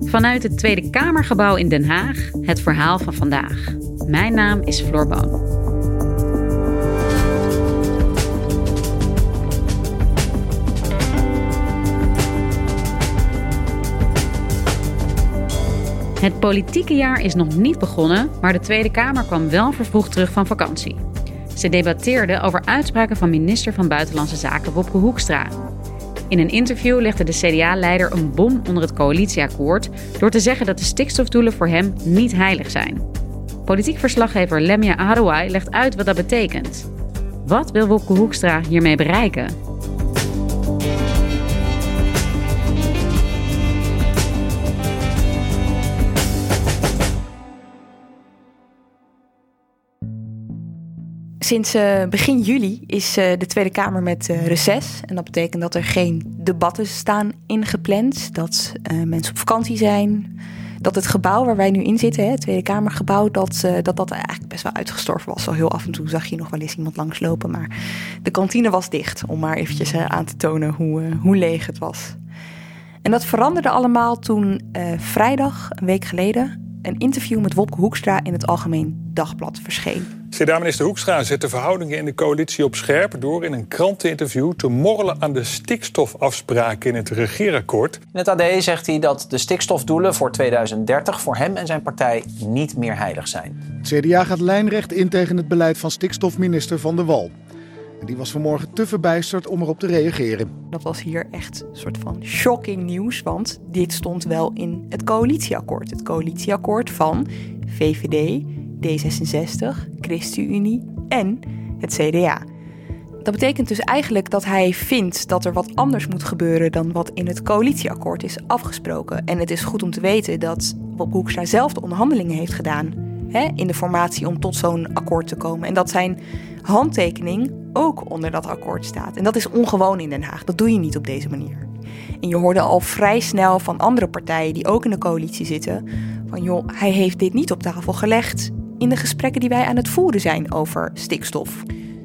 Vanuit het Tweede Kamergebouw in Den Haag het verhaal van vandaag. Mijn naam is Floor Boon. Het politieke jaar is nog niet begonnen, maar de Tweede Kamer kwam wel vervroegd terug van vakantie. Ze debatteerde over uitspraken van minister van Buitenlandse Zaken Wopke Hoekstra. In een interview legde de CDA-leider een bom onder het coalitieakkoord door te zeggen dat de stikstofdoelen voor hem niet heilig zijn. Politiek verslaggever Lemia Arouai legt uit wat dat betekent. Wat wil Wopke Hoekstra hiermee bereiken? Sinds uh, begin juli is uh, de Tweede Kamer met uh, reces. En dat betekent dat er geen debatten staan ingepland. Dat mensen op vakantie zijn. Dat het gebouw waar wij nu in zitten, hè, het Tweede Kamergebouw, dat, dat dat eigenlijk best wel uitgestorven was. Zo heel af en toe zag je nog wel eens iemand langslopen. Maar de kantine was dicht, om maar eventjes aan te tonen hoe, hoe leeg het was. En dat veranderde allemaal toen vrijdag, een week geleden, een interview met Wopke Hoekstra in het Algemeen Dagblad verscheen. CDA-minister Hoekstra zet de verhoudingen in de coalitie op scherp door in een kranteninterview te morrelen aan de stikstofafspraken in het regeerakkoord. In het AD zegt hij dat de stikstofdoelen voor 2030 voor hem en zijn partij niet meer heilig zijn. Het CDA gaat lijnrecht in tegen het beleid van stikstofminister Van der Wal. En die was vanmorgen te verbijsterd om erop te reageren. Dat was hier echt een soort van shocking nieuws, want dit stond wel in het coalitieakkoord. Het coalitieakkoord van VVD, D66, ChristenUnie en het CDA. Dat betekent dus eigenlijk dat hij vindt dat er wat anders moet gebeuren dan wat in het coalitieakkoord is afgesproken. En het is goed om te weten dat Bob Hoekstra zelf de onderhandelingen heeft gedaan hè, in de formatie om tot zo'n akkoord te komen. En dat zijn handtekening ook onder dat akkoord staat. En dat is ongewoon in Den Haag. Dat doe je niet op deze manier. En je hoorde al vrij snel van andere partijen die ook in de coalitie zitten: van joh, hij heeft dit niet op tafel gelegd in de gesprekken die wij aan het voeren zijn over stikstof.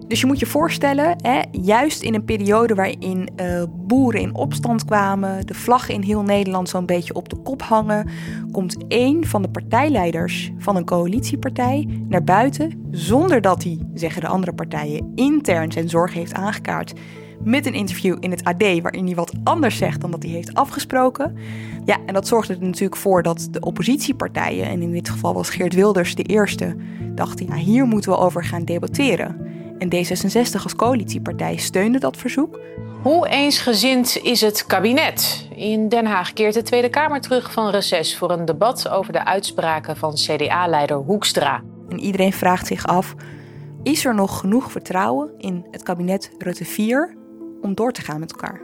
Dus je moet je voorstellen, hè, juist in een periode waarin uh, boeren in opstand kwamen, de vlag in heel Nederland zo'n beetje op de kop hangen, komt één van de partijleiders van een coalitiepartij naar buiten, zonder dat hij, zeggen de andere partijen, intern zijn zorg heeft aangekaart, met een interview in het AD waarin hij wat anders zegt dan dat hij heeft afgesproken. Ja, en dat zorgde er natuurlijk voor dat de oppositiepartijen, en in dit geval was Geert Wilders de eerste, dachten, hier moeten we over gaan debatteren. En D66 als coalitiepartij steunde dat verzoek. Hoe eensgezind is het kabinet? In Den Haag keert de Tweede Kamer terug van reces voor een debat over de uitspraken van CDA-leider Hoekstra. En iedereen vraagt zich af: is er nog genoeg vertrouwen in het kabinet Rutte 4 om door te gaan met elkaar?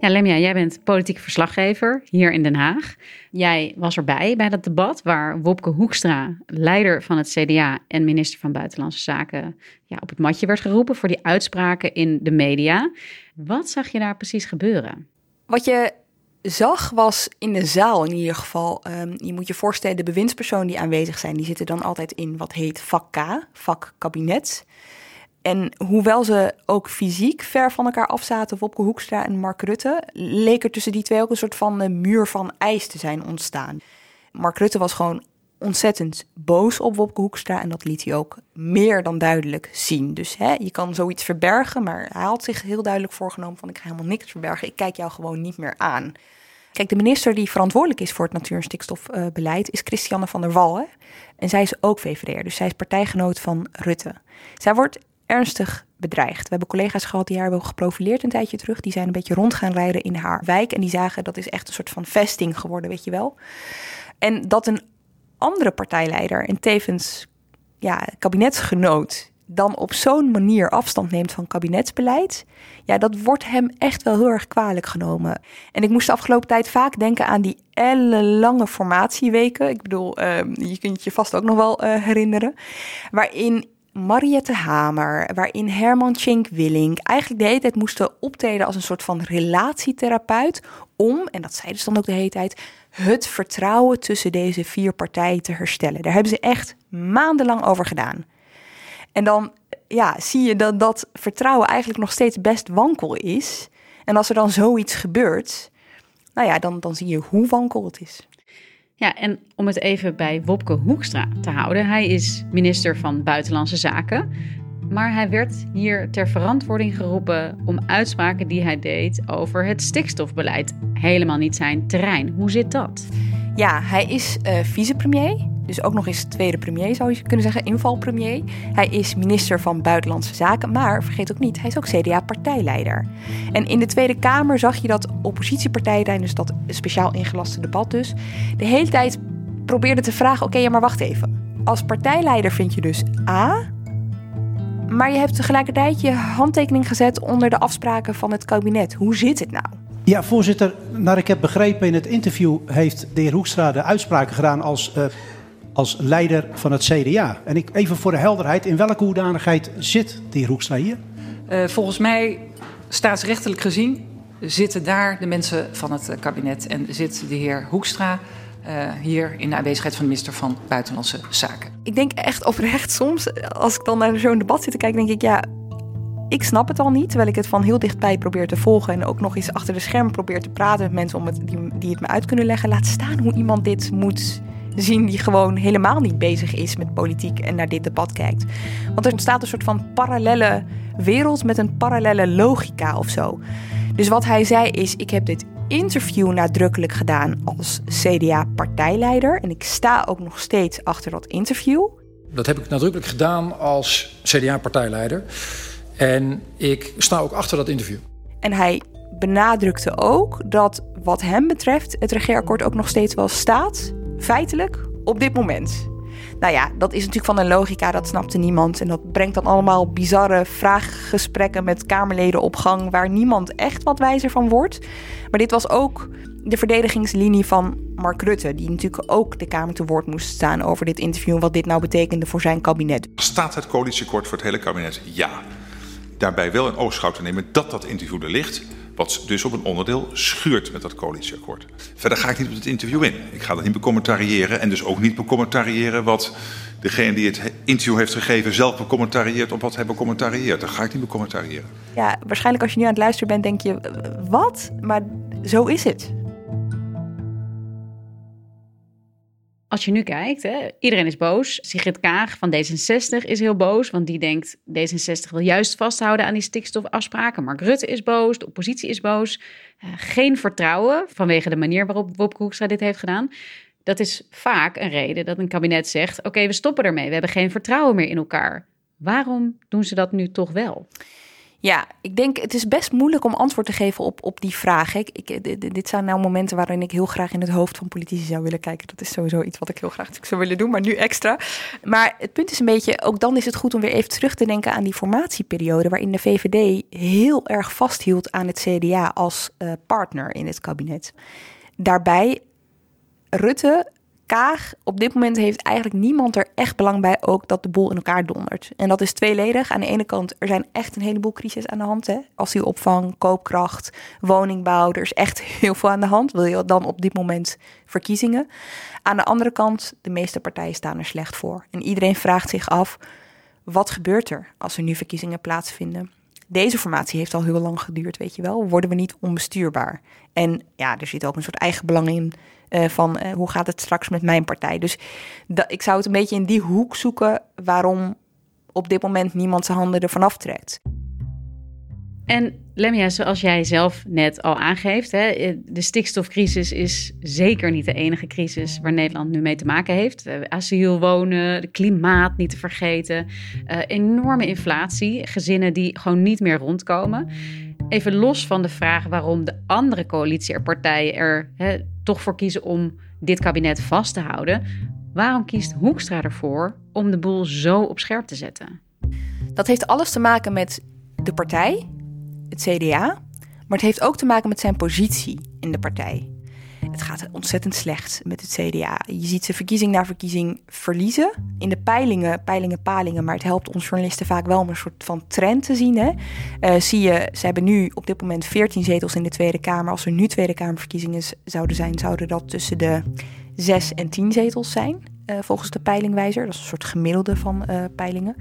Ja, Lemja, jij bent politiek verslaggever hier in Den Haag. Jij was erbij bij dat debat waar Wopke Hoekstra, leider van het CDA en minister van Buitenlandse Zaken, ja, op het matje werd geroepen voor die uitspraken in de media. Wat zag je daar precies gebeuren? Wat je zag was in de zaal in ieder geval. Um, je moet je voorstellen, de bewindspersonen die aanwezig zijn, die zitten dan altijd in wat heet vak K, vak kabinet. En hoewel ze ook fysiek ver van elkaar afzaten, Wopke Hoekstra en Mark Rutte, leek er tussen die twee ook een soort van uh, muur van ijs te zijn ontstaan. Mark Rutte was gewoon ontzettend boos op Wopke Hoekstra en dat liet hij ook meer dan duidelijk zien. Dus hè, je kan zoiets verbergen, maar hij had zich heel duidelijk voorgenomen van ik ga helemaal niks verbergen, ik kijk jou gewoon niet meer aan. Kijk, de minister die verantwoordelijk is voor het natuur- en stikstofbeleid is Christiane van der Wal. En zij is ook VVD'er, dus zij is partijgenoot van Rutte. Zij wordt ernstig bedreigd. We hebben collega's gehad die haar hebben geprofileerd een tijdje terug. Die zijn een beetje rond gaan rijden in haar wijk. En die zagen dat is echt een soort van vesting geworden, weet je wel. En dat een andere partijleider en tevens ja, kabinetsgenoot dan op zo'n manier afstand neemt van kabinetsbeleid, ja, dat wordt hem echt wel heel erg kwalijk genomen. En ik moest de afgelopen tijd vaak denken aan die ellenlange formatieweken. Ik bedoel, ehm, je kunt je vast ook nog wel uh, herinneren. Waarin Mariette Hamer, waarin Herman Tjenk Willink eigenlijk de hele tijd moesten optreden als een soort van relatietherapeut om, en dat zeiden ze dan ook de hele tijd, het vertrouwen tussen deze vier partijen te herstellen. Daar hebben ze echt maandenlang over gedaan. En dan ja, zie je dat dat vertrouwen eigenlijk nog steeds best wankel is. En als er dan zoiets gebeurt, nou ja, dan, dan zie je hoe wankel het is. Ja, en om het even bij Wopke Hoekstra te houden. Hij is minister van Buitenlandse Zaken. Maar hij werd hier ter verantwoording geroepen om uitspraken die hij deed over het stikstofbeleid. Helemaal niet zijn terrein. Hoe zit dat? Ja, hij is uh, vicepremier. Dus ook nog eens tweede premier zou je kunnen zeggen, invalpremier. Hij is minister van Buitenlandse Zaken, maar vergeet ook niet, hij is ook CDA-partijleider. En in de Tweede Kamer zag je dat oppositiepartijen tijdens dat speciaal ingelaste debat dus, de hele tijd probeerden te vragen, oké, ja maar wacht even. Als partijleider vind je dus A, maar je hebt tegelijkertijd je handtekening gezet onder de afspraken van het kabinet. Hoe zit het nou? Ja, voorzitter, naar ik heb begrepen in het interview heeft de heer Hoekstra de uitspraken gedaan als uh, als leider van het CDA. En ik, even voor de helderheid, in welke hoedanigheid zit de heer Hoekstra hier? Uh, volgens mij, staatsrechtelijk gezien, zitten daar de mensen van het eh, kabinet en zit de heer Hoekstra uh, hier in de aanwezigheid van de minister van Buitenlandse Zaken. Ik denk echt oprecht soms, als ik dan naar zo'n debat zit te kijken, denk ik ja. Ik snap het al niet, terwijl ik het van heel dichtbij probeer te volgen en ook nog eens achter de schermen probeer te praten met mensen om het, die, die het me uit kunnen leggen. Laat staan hoe iemand dit moet zien die gewoon helemaal niet bezig is met politiek en naar dit debat kijkt. Want er ontstaat een soort van parallele wereld met een parallele logica of zo. Dus wat hij zei is: ik heb dit interview nadrukkelijk gedaan als CDA-partijleider en ik sta ook nog steeds achter dat interview. Dat heb ik nadrukkelijk gedaan als CDA-partijleider. En ik sta ook achter dat interview. En hij benadrukte ook dat wat hem betreft het regeerakkoord ook nog steeds wel staat feitelijk op dit moment. Nou ja, dat is natuurlijk van een logica, dat snapte niemand. En dat brengt dan allemaal bizarre vraaggesprekken met Kamerleden op gang, waar niemand echt wat wijzer van wordt. Maar dit was ook de verdedigingslinie van Mark Rutte, die natuurlijk ook de Kamer te woord moest staan over dit interview, wat dit nou betekende voor zijn kabinet. Staat het coalitieakkoord voor het hele kabinet? Ja. Daarbij wel een oogschouw te nemen dat dat interview er ligt. Wat dus op een onderdeel schuurt met dat coalitieakkoord. Verder ga ik niet op het interview in. Ik ga dat niet becommentariëren en dus ook niet becommentariëren wat degene die het interview heeft gegeven zelf becommentarieert op wat hij becommentarieert. Dat ga ik niet becommentariëren. Ja, waarschijnlijk als je nu aan het luisteren bent denk je, wat? Maar zo is het. Als je nu kijkt, hè, iedereen is boos. Sigrid Kaag van D66 is heel boos, want die denkt D66 wil juist vasthouden aan die stikstofafspraken. Mark Rutte is boos, de oppositie is boos. Uh, geen vertrouwen vanwege de manier waarop Wopke Hoekstra dit heeft gedaan. Dat is vaak een reden dat een kabinet zegt: oké, we stoppen ermee. We hebben geen vertrouwen meer in elkaar. Waarom doen ze dat nu toch wel? Ja, ik denk het is best moeilijk om antwoord te geven op, op die vraag. Ik, ik, dit zijn nou momenten waarin ik heel graag in het hoofd van politici zou willen kijken. Dat is sowieso iets wat ik heel graag zou willen doen, maar nu extra. Maar het punt is een beetje, ook dan is het goed om weer even terug te denken aan die formatieperiode. waarin de VVD heel erg vasthield aan het CDA als uh, partner in het kabinet. Daarbij Rutte Kaag, op dit moment heeft eigenlijk niemand er echt belang bij ook dat de boel in elkaar dondert. En dat is tweeledig. Aan de ene kant, er zijn echt een heleboel crisis aan de hand. Hè? Asielopvang, koopkracht, woningbouw. Er is echt heel veel aan de hand. Wil je dan op dit moment verkiezingen? Aan de andere kant, de meeste partijen staan er slecht voor. En iedereen vraagt zich af, wat gebeurt er als er nu verkiezingen plaatsvinden? Deze formatie heeft al heel lang geduurd, weet je wel. Worden we niet onbestuurbaar? En ja, er zit ook een soort eigen belang in uh, van uh, hoe gaat het straks met mijn partij. Dus ik zou het een beetje in die hoek zoeken waarom op dit moment niemand zijn handen ervan aftrekt. En Lemia, zoals jij zelf net al aangeeft, hè, eh, de stikstofcrisis is zeker niet de enige crisis waar Nederland nu mee te maken heeft. Asiel, wonen, de klimaat niet te vergeten, enorme inflatie, gezinnen die gewoon niet meer rondkomen. Even los van de vraag waarom de andere coalitiepartijen er hè, toch voor kiezen om dit kabinet vast te houden. Waarom kiest Hoekstra ervoor om de boel zo op scherp te zetten? Dat heeft alles te maken met de partij, het CDA, maar het heeft ook te maken met zijn positie in de partij. Het gaat ontzettend slecht met het CDA. Je ziet ze verkiezing na verkiezing verliezen. In de peilingen, peilingen, palingen, maar het helpt ons journalisten vaak wel om een soort van trend te zien. Hè? Uh, zie je, ze hebben nu op dit moment 14 zetels in de Tweede Kamer. Als er nu Tweede Kamerverkiezingen zouden zijn, zouden dat tussen de 6 en 10 zetels zijn. Uh, volgens de peilingwijzer. Dat is een soort gemiddelde van uh, peilingen.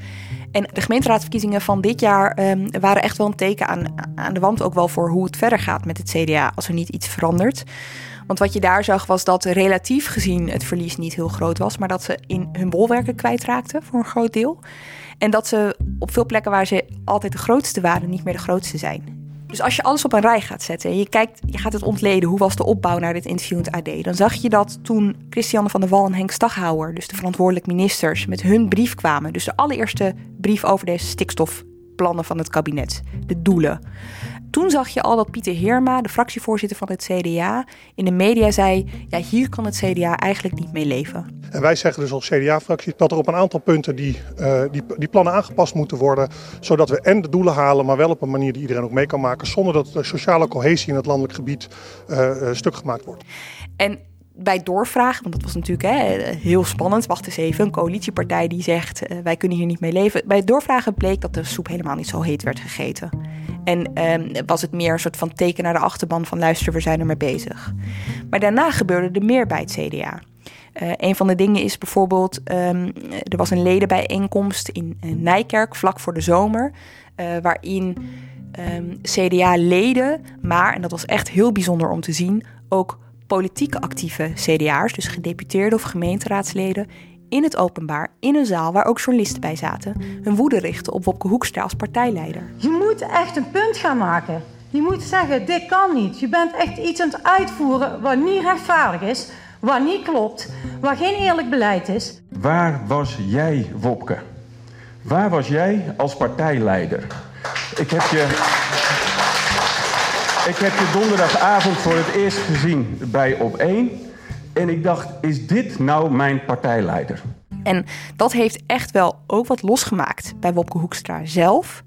En de gemeenteraadsverkiezingen van dit jaar um, waren echt wel een teken aan, aan de wand ook wel voor hoe het verder gaat met het CDA als er niet iets verandert. Want wat je daar zag was dat relatief gezien het verlies niet heel groot was, maar dat ze in hun bolwerken kwijtraakten voor een groot deel. En dat ze op veel plekken waar ze altijd de grootste waren, niet meer de grootste zijn. Dus als je alles op een rij gaat zetten en je, kijkt, je gaat het ontleden, hoe was de opbouw naar dit interview in AD, dan zag je dat toen Christiane van der Wal en Henk Staghouwer, dus de verantwoordelijk ministers, met hun brief kwamen, dus de allereerste brief over deze stikstofplannen van het kabinet, de doelen. Toen zag je al dat Pieter Heerma, de fractievoorzitter van het CDA, in de media zei: ja, hier kan het CDA eigenlijk niet mee leven. En wij zeggen dus als CDA-fractie dat er op een aantal punten die, uh, die, die plannen aangepast moeten worden, zodat we en de doelen halen, maar wel op een manier die iedereen ook mee kan maken, zonder dat de sociale cohesie in het landelijk gebied uh, stuk gemaakt wordt. En bij doorvragen, want dat was natuurlijk hè, heel spannend. Wacht eens even, een coalitiepartij die zegt uh, wij kunnen hier niet mee leven. Bij doorvragen bleek dat de soep helemaal niet zo heet werd gegeten. En um, was het meer een soort van teken naar de achterban van luister, we zijn er mee bezig. Maar daarna gebeurde er meer bij het CDA. Uh, een van de dingen is bijvoorbeeld, um, er was een ledenbijeenkomst in uh, Nijkerk vlak voor de zomer, uh, waarin ehm, CDA-leden, maar, en dat was echt heel bijzonder om te zien, ook politieke actieve CDA'ers, dus gedeputeerde of gemeenteraadsleden, in het openbaar, in een zaal waar ook journalisten bij zaten, hun woede richten op Wopke Hoekstra als partijleider. Je moet echt een punt gaan maken. Je moet zeggen, dit kan niet. Je bent echt iets aan het uitvoeren wat niet rechtvaardig is, wat niet klopt, waar geen eerlijk beleid is. Waar was jij, Wopke? Waar was jij als partijleider? Ik heb je, ik heb je donderdagavond voor het eerst gezien bij Op 1. En ik dacht, is dit nou mijn partijleider? En dat heeft echt wel ook wat losgemaakt bij Wopke Hoekstra zelf.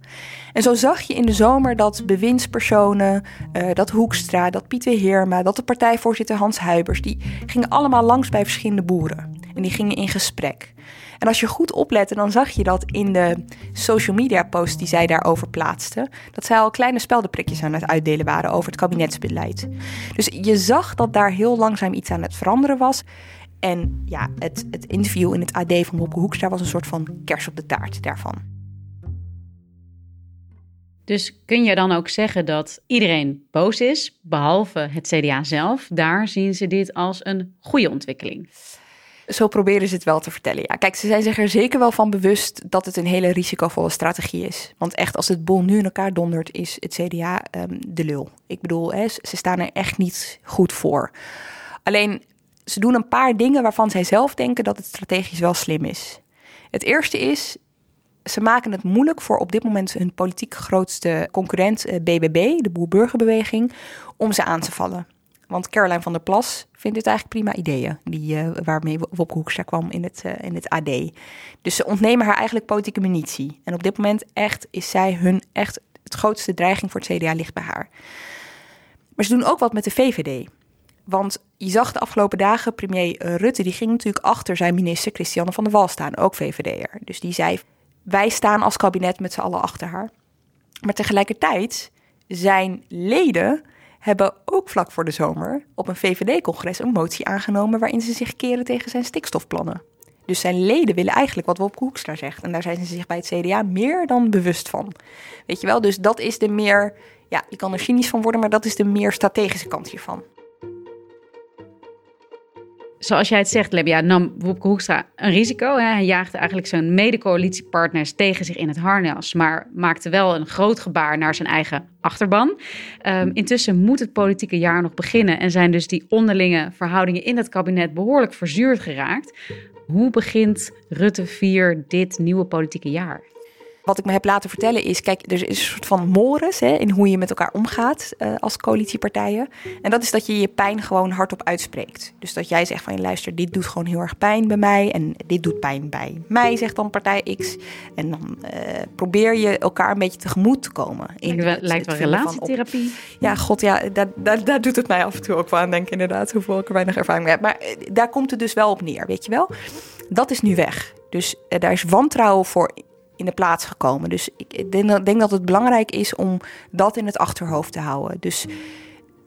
En zo zag je in de zomer dat bewindspersonen, uh, dat Hoekstra, dat Pieter Heerma, dat de partijvoorzitter Hans Huibers, die gingen allemaal langs bij verschillende boeren. En die gingen in gesprek. En als je goed oplette, dan zag je dat in de social media posts die zij daarover plaatsten, dat zij al kleine speldenprikjes aan het uitdelen waren over het kabinetsbeleid. Dus je zag dat daar heel langzaam iets aan het veranderen was. En ja, het, het interview in het AD van Wopke Hoekstra was een soort van kers op de taart daarvan. Dus kun je dan ook zeggen dat iedereen boos is, behalve het CDA zelf? Daar zien ze dit als een goede ontwikkeling. Zo proberen ze het wel te vertellen. Ja, kijk, ze zijn zich er zeker wel van bewust dat het een hele risicovolle strategie is. Want echt, als het bol nu in elkaar dondert, is het CDA um, de lul. Ik bedoel, hè, ze staan er echt niet goed voor. Alleen, ze doen een paar dingen waarvan zij zelf denken dat het strategisch wel slim is. Het eerste is, ze maken het moeilijk voor op dit moment hun politiek grootste concurrent BBB, eh, de Boer-Burgerbeweging, om ze aan te vallen. Want Caroline van der Plas vindt dit eigenlijk prima ideeën, die, uh, waarmee Wopke Hoekstra kwam in het, uh, in het AD. Dus ze ontnemen haar eigenlijk politieke munitie. En op dit moment echt is zij hun echt het grootste dreiging voor het CDA ligt bij haar. Maar ze doen ook wat met de VVD. Want je zag de afgelopen dagen, premier Rutte, die ging natuurlijk achter zijn minister Christiane van der Wal staan, ook VVD'er. Dus die zei, wij staan als kabinet met z'n allen achter haar. Maar tegelijkertijd zijn leden hebben ook vlak voor de zomer op een VVD-congres een motie aangenomen waarin ze zich keren tegen zijn stikstofplannen. Dus zijn leden willen eigenlijk wat Wopke Hoekstra zegt. En daar zijn ze zich bij het CDA meer dan bewust van. Weet je wel, dus dat is de meer, ja, je kan er cynisch van worden, maar dat is de meer strategische kant hiervan zoals jij het zegt, Lebia, nam Wopke Hoekstra een risico. Hè? Hij jaagde eigenlijk zijn mede-coalitiepartners tegen zich in het harnas, maar maakte wel een groot gebaar naar zijn eigen achterban. Um, intussen moet het politieke jaar nog beginnen en zijn dus die onderlinge verhoudingen in het kabinet behoorlijk verzuurd geraakt. Hoe begint Rutte 4 dit nieuwe politieke jaar? Wat ik me heb laten vertellen is, kijk, er is een soort van mores hè, in hoe je met elkaar omgaat uh, als coalitiepartijen. En dat is dat je je pijn gewoon hardop uitspreekt. Dus dat jij zegt van, luister, dit doet gewoon heel erg pijn bij mij en dit doet pijn bij mij, zegt dan partij X. En dan uh, probeer je elkaar een beetje tegemoet te komen. In lijkt, het, lijkt wel relatietherapie. ja, god, ja, daar, daar, daar, doet het mij af en toe ook wel aan denken, inderdaad, hoeveel ik er weinig ervaring mee heb. Maar uh, daar komt het dus wel op neer, weet je wel. Dat is nu weg. Dus daar is wantrouwen voor in de plaats gekomen. Dus ik denk, dat het belangrijk is om dat in het achterhoofd te houden. Dus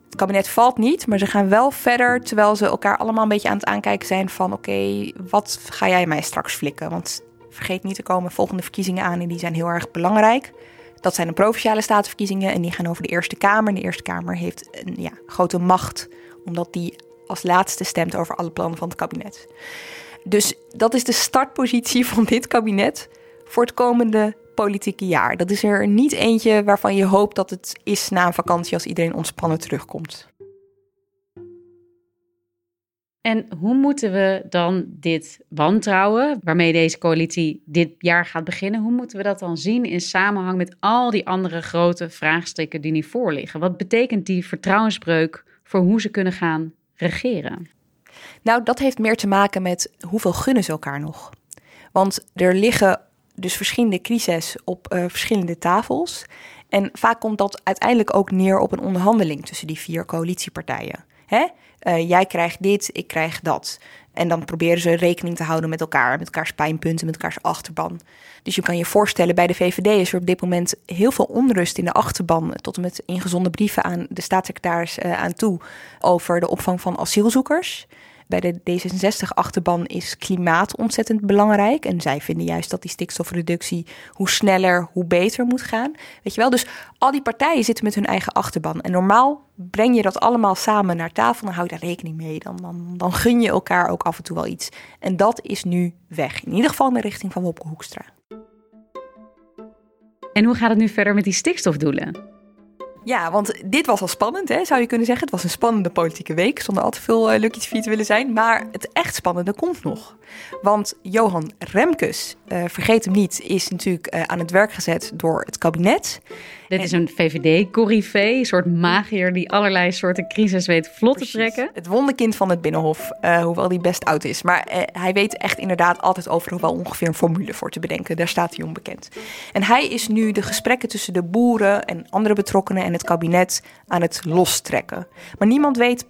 het kabinet valt niet, maar ze gaan wel verder terwijl ze elkaar allemaal een beetje aan het aankijken zijn van oké, wat ga jij mij straks flikken? Want vergeet niet, te komen volgende verkiezingen aan en die zijn heel erg belangrijk. Dat zijn de provinciale statenverkiezingen en die gaan over de Eerste Kamer. En de Eerste Kamer heeft een ja, grote macht, omdat die als laatste stemt over alle plannen van het kabinet. Dus dat is de startpositie van dit kabinet voor het komende politieke jaar. Dat is er niet eentje waarvan je hoopt dat het is na een vakantie als iedereen ontspannen terugkomt. En hoe moeten we dan dit wantrouwen, waarmee deze coalitie dit jaar gaat beginnen, hoe moeten we dat dan zien in samenhang met al die andere grote vraagstukken die nu voor liggen? Wat betekent die vertrouwensbreuk voor hoe ze kunnen gaan regeren? Nou, dat heeft meer te maken met hoeveel gunnen ze elkaar nog. Want er liggen dus verschillende crises op uh, verschillende tafels. En vaak komt dat uiteindelijk ook neer op een onderhandeling tussen die vier coalitiepartijen. Hè? Uh, jij krijgt dit, ik krijg dat. En dan proberen ze rekening te houden met elkaar, met elkaars pijnpunten, met elkaars achterban. Dus je kan je voorstellen, bij de VVD is er op dit moment heel veel onrust in de achterban, tot en met ingezonden brieven aan de staatssecretaris uh, aan toe over de opvang van asielzoekers bij de D66-achterban is klimaat ontzettend belangrijk. En zij vinden juist dat die stikstofreductie hoe sneller, hoe beter moet gaan. Weet je wel? Dus al die partijen zitten met hun eigen achterban. En normaal breng je dat allemaal samen naar tafel. Dan hou je daar rekening mee. Dan, dan, dan gun je elkaar ook af en toe wel iets. En dat is nu weg. In ieder geval in de richting van Wopke Hoekstra. En hoe gaat het nu verder met die stikstofdoelen? Ja, want dit was al spannend, hè, zou je kunnen zeggen. Het was een spannende politieke week, zonder al te veel uh, Lucky TV te willen zijn. Maar het echt spannende komt nog. Want Johan Remkes, uh, vergeet hem niet, is natuurlijk uh, aan het werk gezet door het kabinet. Dit is een VVD-corrivee, een soort magier die allerlei soorten crisis weet vlot te trekken. Het wonderkind van het Binnenhof, uh, hoewel die best oud is. Maar uh, hij weet echt inderdaad altijd overal wel ongeveer een formule voor te bedenken. Daar staat hij onbekend. En hij is nu de gesprekken tussen de boeren en andere betrokkenen en het kabinet aan het lostrekken. Maar niemand weet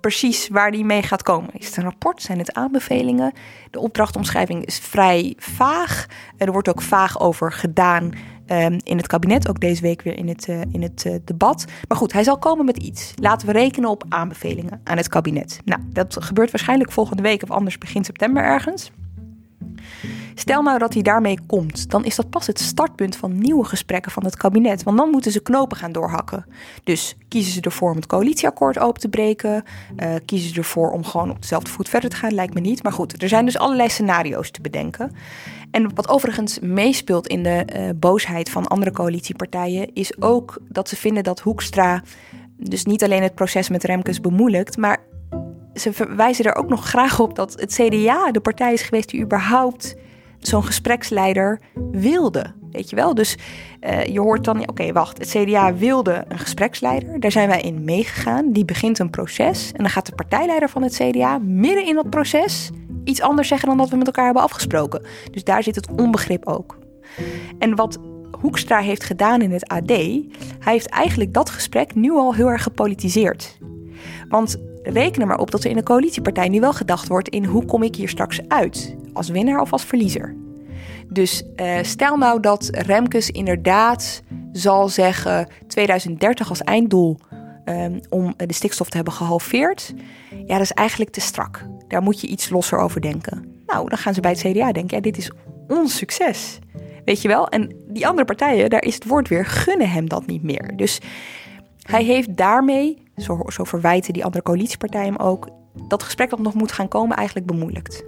precies waar die mee gaat komen. Is het een rapport? Zijn het aanbevelingen? De opdrachtomschrijving is vrij vaag. Er wordt ook vaag over gedaan um, in het kabinet. Ook deze week weer in het, uh, in het uh, debat. Maar goed, hij zal komen met iets. Laten we rekenen op aanbevelingen aan het kabinet. Nou, dat gebeurt waarschijnlijk volgende week of anders begin september ergens. Stel nou dat hij daarmee komt, dan is dat pas het startpunt van nieuwe gesprekken van het kabinet. Want dan moeten ze knopen gaan doorhakken. Dus kiezen ze ervoor om het coalitieakkoord open te breken? Uh, kiezen ze ervoor om gewoon op dezelfde voet verder te gaan? Lijkt me niet. Maar goed, er zijn dus allerlei scenario's te bedenken. En wat overigens meespeelt in de uh, boosheid van andere coalitiepartijen, is ook dat ze vinden dat Hoekstra dus niet alleen het proces met Remkes bemoeilijkt, maar ze verwijzen er ook nog graag op dat het CDA de partij is geweest die überhaupt zo'n gespreksleider wilde. Weet je wel? Dus uh, je hoort dan, oké, wacht, het CDA wilde een gespreksleider. Daar zijn wij in meegegaan. Die begint een proces. En dan gaat de partijleider van het CDA midden in dat proces iets anders zeggen dan dat we met elkaar hebben afgesproken. Dus daar zit het onbegrip ook. En wat Hoekstra heeft gedaan in het AD, hij heeft eigenlijk dat gesprek nu al heel erg gepolitiseerd. Want reken er maar op dat er in de coalitiepartij nu wel gedacht wordt in hoe kom ik hier straks uit, als winnaar of als verliezer. Dus uh, stel nou dat Remkes inderdaad zal zeggen 2030 als einddoel um, om de stikstof te hebben gehalveerd. Ja, dat is eigenlijk te strak. Daar moet je iets losser over denken. Nou, dan gaan ze bij het CDA denken, ja, dit is ons succes. Weet je wel? En die andere partijen, daar is het woord weer, gunnen hem dat niet meer. Dus hij heeft daarmee, zo, zo verwijten die andere coalitiepartijen hem ook, dat gesprek dat nog moet gaan komen eigenlijk bemoeilijkt.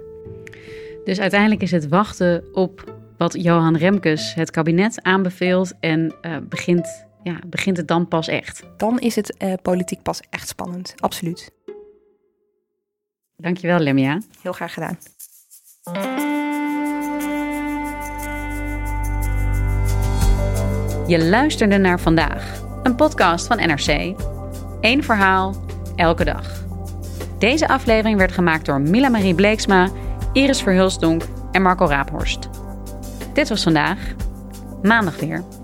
Dus uiteindelijk is het wachten op wat Johan Remkes het kabinet aanbeveelt en uh, begint, ja, begint het dan pas echt. Dan is het uh, politiek pas echt spannend, absoluut. Dankjewel, Lemia. Heel graag gedaan. Je luisterde naar vandaag, een podcast van NRC. Eén verhaal, elke dag. Deze aflevering werd gemaakt door Mila Marie Bleeksma, Iris Verhulsdonk en Marco Raaphorst. Dit was vandaag. Maandag weer.